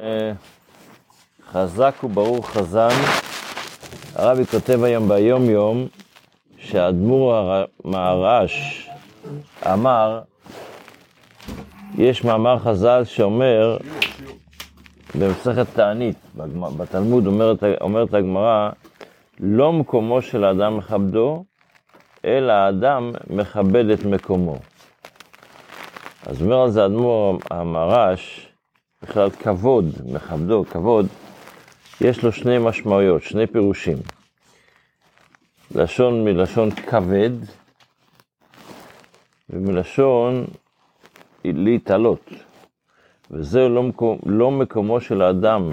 אה, חזק וברוך חזן, הרבי כותב היום ביום יום שהאדמו"ר מהר"ש אמר, יש מאמר חז"ל שאומר, במסכת תענית, בתלמוד אומרת, אומרת הגמרא, לא מקומו של האדם מכבדו, אלא האדם מכבד את מקומו. אז אומר על זה האדמו"ר המהר"ש, בכלל כבוד, מכבדו, כבוד, יש לו שני משמעויות, שני פירושים. לשון מלשון כבד, ומלשון להתעלות. וזה לא, מקום, לא מקומו של האדם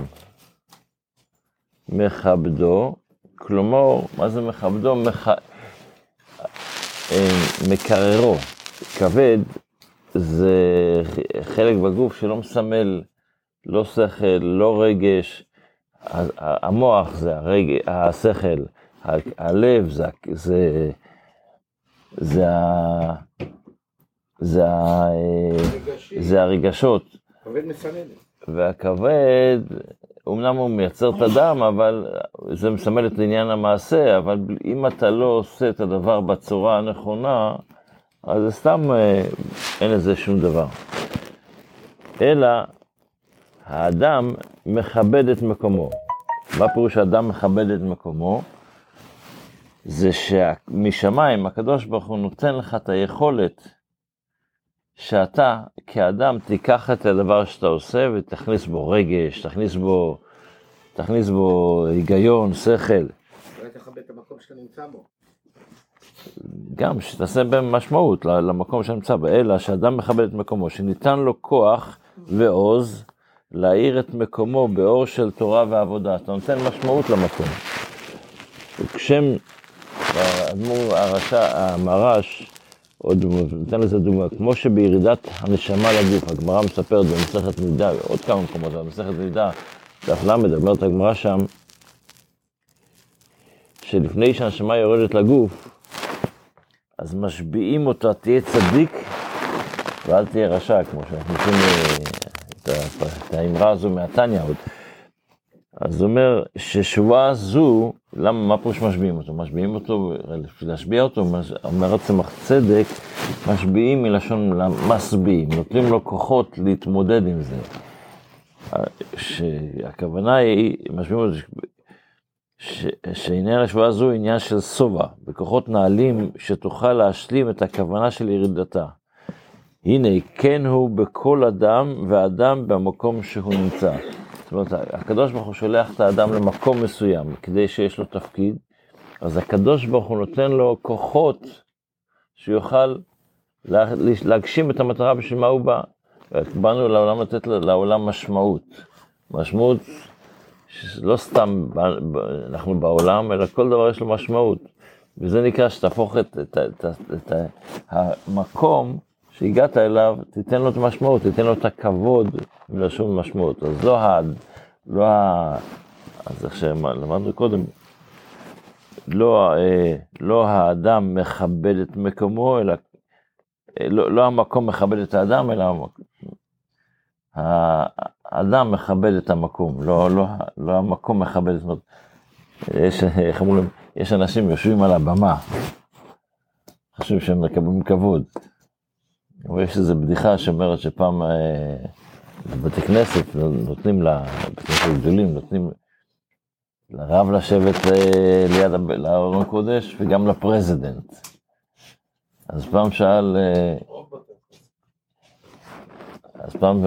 מכבדו, כלומר, מה זה מכבדו? מח... אה, מקררו. כבד זה חלק בגוף שלא מסמל לא שכל, לא רגש. המוח זה הרגש, השכל, הלב זה, זה, זה, זה, זה הרגשות. והכבד, אמנם הוא מייצר את הדם, אבל זה מסמל את עניין המעשה, אבל אם אתה לא עושה את הדבר בצורה הנכונה, אז זה סתם, אה, אין לזה שום דבר. אלא האדם מכבד את מקומו. מה פירוש האדם מכבד את מקומו? זה שמשמיים הקדוש ברוך הוא נותן לך את היכולת שאתה כאדם תיקח את הדבר שאתה עושה ותכניס בו רגש, תכניס בו, תכניס בו היגיון, שכל. אולי תכבד את המקום שאתה נמצא בו. גם שתעשה בהם משמעות למקום שנמצא בו, אלא שאדם מכבד את מקומו, שניתן לו כוח ועוז להאיר את מקומו באור של תורה ועבודה. אתה נותן משמעות למקום. וכשם, האדמו"ר הרשע, המרש, עוד נותן לזה דוגמה, כמו שבירידת הנשמה לגוף, הגמרא מספרת במסכת מידה, עוד כמה מקומות, במסכת מידה, דף ל', אומרת הגמרא שם, שלפני שהנשמה יורדת לגוף, אז משביעים אותה, תהיה צדיק ואל תהיה רשע, כמו שאנחנו רוצים את האמרה הזו מהתניא עוד. אז הוא אומר ששבועה זו, למה, מה פירוש משביעים אותו? משביעים אותו, בשביל להשביע אותו, אומר צמח צדק, משביעים מלשון משביעים, נותנים לו כוחות להתמודד עם זה. שהכוונה היא, משביעים אותו, שעניין השבועה זו עניין של שובע, בכוחות נעלים שתוכל להשלים את הכוונה של ירידתה. הנה, כן הוא בכל אדם ואדם במקום שהוא נמצא. זאת אומרת, הקדוש ברוך הוא שולח את האדם למקום מסוים כדי שיש לו תפקיד, אז הקדוש ברוך הוא נותן לו כוחות שיוכל להגשים את המטרה בשביל מה הוא בא. באנו לעולם לתת לעולם משמעות. משמעות לא סתם אנחנו בעולם, אלא כל דבר יש לו משמעות. וזה נקרא שתהפוך את, את, את, את, את המקום שהגעת אליו, תיתן לו את המשמעות, תיתן לו את הכבוד מלשון משמעות. אז לא ה... לא ה... אז איך שלמדנו קודם, לא, אה, לא האדם מכבד את מקומו, אלא, אה, לא, לא המקום מכבד את האדם, אלא. האדם מכבד את המקום, לא, לא, לא המקום מכבד את... יש, איך יש אנשים יושבים על הבמה, חושבים שהם מקבלים כבוד. יש איזו בדיחה שאומרת שפעם אה, בבתי כנסת נותנים, בבתי כנסת גדולים נותנים לרב לשבת אה, ליד הארון הקודש וגם ל president. אז פעם שאל, אה, אז פעם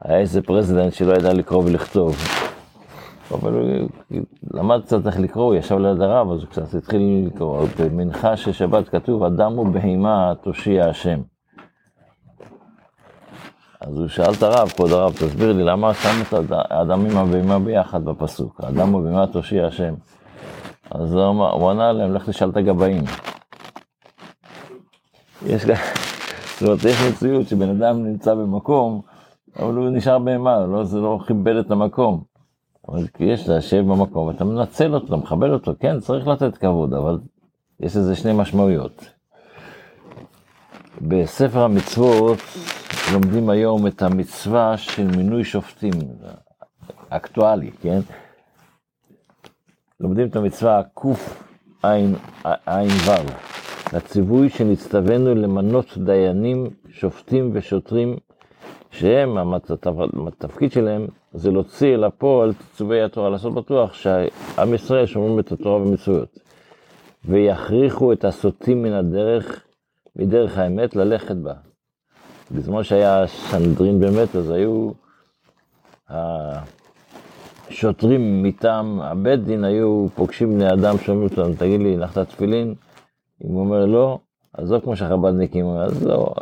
היה איזה president שלא ידע לקרוא ולכתוב. אבל הוא למד קצת איך לקרוא, הוא ישב ליד הרב, אז הוא קצת התחיל לקרוא. במנחה של שבת כתוב, אדם ובהמה תושיע השם. אז הוא שאל את הרב, כבוד הרב, תסביר לי, למה שם את האדם עם הבהמה ביחד בפסוק? האדם ובהמה תושיע השם. אז הוא, ענה להם, לך תשאל את הגבאים. יש, זאת אומרת, יש מציאות שבן אדם נמצא במקום, אבל הוא נשאר בהמה, לא, זה לא כיבד את המקום. אבל יש לשב במקום, ואתה מנצל אותו, אתה מכבד אותו, כן, צריך לתת כבוד, אבל יש לזה שני משמעויות. בספר המצוות, לומדים היום את המצווה של מינוי שופטים, אקטואלי, כן? לומדים את המצווה קע"ו, לציווי שנצטווינו למנות דיינים, שופטים ושוטרים, שהם, התפקיד שלהם זה להוציא אל הפועל ציווי התורה, לעשות בטוח שעם ישראל שומרים את התורה ומצוות. ויכריחו את הסוטים מן הדרך, מדרך האמת, ללכת בה. בזמן שהיה סנדרין באמת, אז היו השוטרים מטעם הבית דין, היו פוגשים בני אדם, שומעים אותם, תגיד לי, הנחת תפילין? אם הוא אומר לא, אז לא כמו שהחב"דניקים אז לא.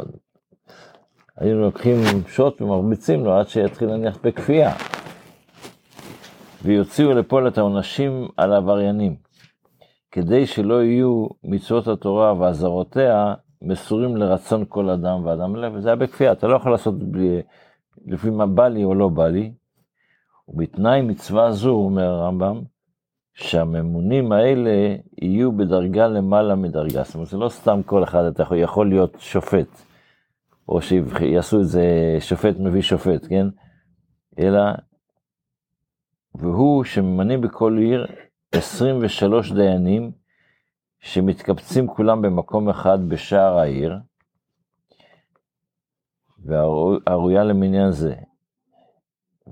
היינו לוקחים שוט ומרביצים לו עד שיתחיל להניח בכפייה. ויוציאו לפועל את העונשים על העבריינים, כדי שלא יהיו מצוות התורה ואזהרותיה מסורים לרצון כל אדם ואדם לב, וזה היה בכפייה, אתה לא יכול לעשות בלי, לפי מה בא לי או לא בא לי. ובתנאי מצווה זו, אומר הרמב"ם, שהממונים האלה יהיו בדרגה למעלה מדרגה. זאת אומרת, זה לא סתם כל אחד, אתה יכול, יכול להיות שופט, או שיעשו את זה שופט מביא שופט, כן? אלא, והוא שממנים בכל עיר 23 דיינים, שמתקבצים כולם במקום אחד בשער העיר, והראויה למניין זה.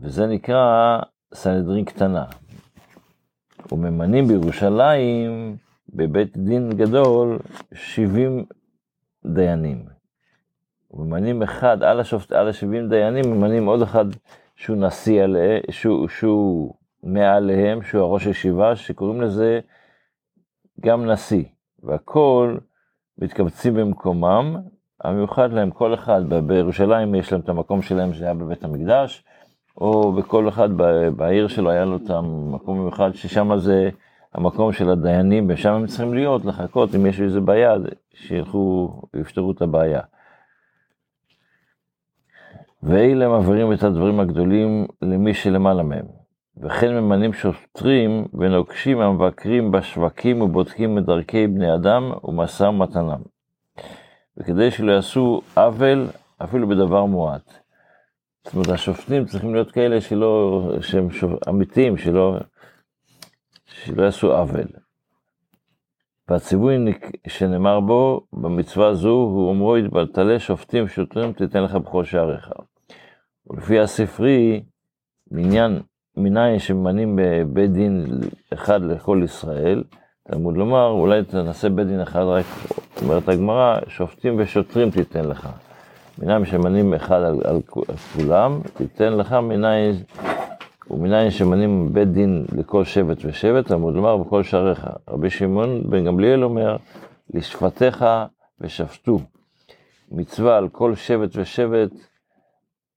וזה נקרא סנהדרין קטנה. וממנים בירושלים, בבית דין גדול, 70 דיינים. וממנים אחד, על, השופט, על ה-70 דיינים, ממנים עוד אחד שהוא נשיא עליהם, שהוא, שהוא מעליהם, שהוא הראש ישיבה, שקוראים לזה גם נשיא, והכל מתקבצים במקומם, המיוחד להם, כל אחד, בירושלים יש להם את המקום שלהם שהיה בבית המקדש, או בכל אחד בעיר שלו היה לו את המקום המיוחד, ששם זה המקום של הדיינים, ושם הם צריכים להיות, לחכות, אם יש איזה בעיה, שילכו, יפתרו את הבעיה. ואלה מעבירים את הדברים הגדולים למי שלמעלה מהם. וכן ממנים שוטרים ונוקשים המבקרים בשווקים ובודקים את דרכי בני אדם ומשא ומתנם. וכדי שלא יעשו עוול אפילו בדבר מועט. זאת אומרת, השופטים צריכים להיות כאלה שלא, שהם אמיתיים, שלא, שלא יעשו עוול. והציווי שנאמר בו, במצווה זו, הוא אומרו, התבלטלי שופטים שוטרים תיתן לך בכל שעריך. ולפי הספרי, מניין מניין שממנים בבית דין אחד לכל ישראל, תלמוד לומר, אולי תנסה בית דין אחד רק, אומרת הגמרא, שופטים ושוטרים תיתן לך. מניין שממנים אחד על, על, על כולם, תיתן לך מניין, ומניין שממנים בית דין לכל שבט ושבט, תלמוד לומר, בכל שעריך. רבי שמעון בן גמליאל אומר, לשפטיך ושפטו. מצווה על כל שבט ושבט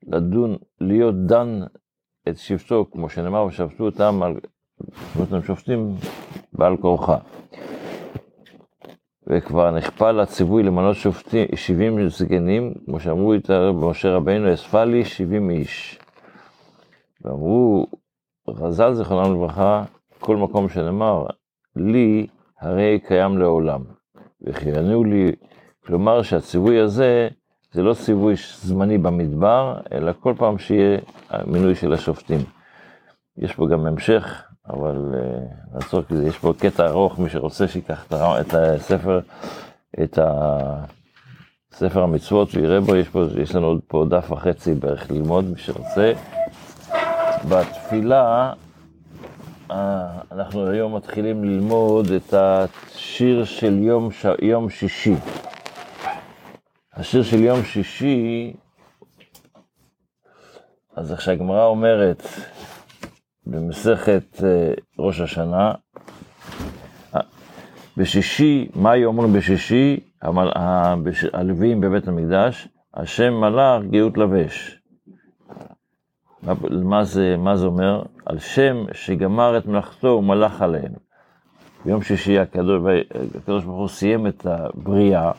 לדון, להיות דן את שבטו, כמו שנאמר, ושפטו אותם על, הם שופטים בעל כורחה. וכבר נכפה לציווי למנות שופטים, 70 זקנים, כמו שאמרו איתה במשה רבינו, אספה לי 70 איש. ואמרו, חז"ל זיכרונם לברכה, כל מקום שנאמר, לי הרי קיים לעולם. וכיוונו לי, כלומר שהציווי הזה זה לא ציווי זמני במדבר, אלא כל פעם שיהיה המינוי של השופטים. יש פה גם המשך, אבל uh, נעצור כי יש פה קטע ארוך, מי שרוצה שיקח את הספר, את ספר המצוות ויראה בו, יש, פה, יש לנו עוד פה דף וחצי בערך ללמוד, מי שרוצה. בתפילה, uh, אנחנו היום מתחילים ללמוד את השיר של יום, ש... יום שישי. השיר של יום שישי, אז איך שהגמרא אומרת במסכת אה, ראש השנה, אה, בשישי, מה אומרים בשישי? הלוויים בבית המקדש, השם מלאך גאות לבש. מה, זה, מה זה אומר? על שם שגמר את מלאכתו ומלאך עליהם. ביום שישי הקדוש, הקדוש ברוך הוא סיים את הבריאה,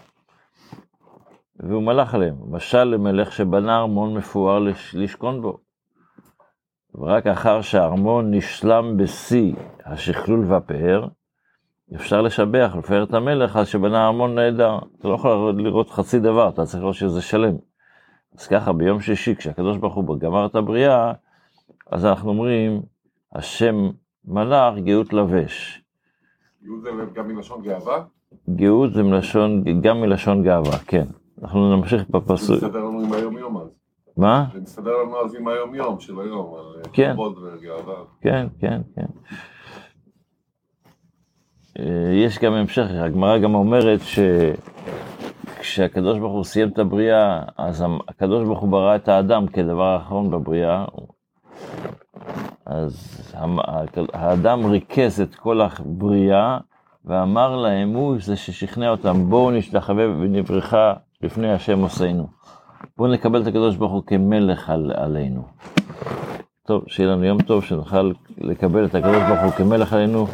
והוא מלך עליהם. משל למלך שבנה ארמון מפואר לשכון בו. ורק אחר שהארמון נשלם בשיא השכלול והפאר, אפשר לשבח, לפאר את המלך על שבנה ארמון נהדר. אתה לא יכול לראות חצי דבר, אתה צריך לראות שזה שלם. אז ככה ביום שישי, כשהקדוש ברוך הוא גמר את הבריאה, אז אנחנו אומרים, השם מלאך גאות לבש. גאות זה גם מלשון גאווה? גאות זה מלשון, גם מלשון גאווה, כן. אנחנו נמשיך בפסוק. מסתדר לנו עם היום יום אז. מה? זה מסתדר לנו אז עם היום יום של היום, על אה, כן. כבוד וגאווה. כן, כן, כן. אה, יש גם המשך, הגמרא גם אומרת שכשהקדוש ברוך הוא סיים את הבריאה, אז הקדוש ברוך הוא ברא את האדם כדבר האחרון בבריאה, אז האדם ריכז את כל הבריאה ואמר להם, הוא זה ששכנע אותם, בואו נשתחווה ונברכה לפני השם עושינו. בואו נקבל את הקדוש ברוך הוא כמלך על, עלינו. טוב, שיהיה לנו יום טוב, שנוכל לקבל את הקדוש ברוך הוא כמלך עלינו,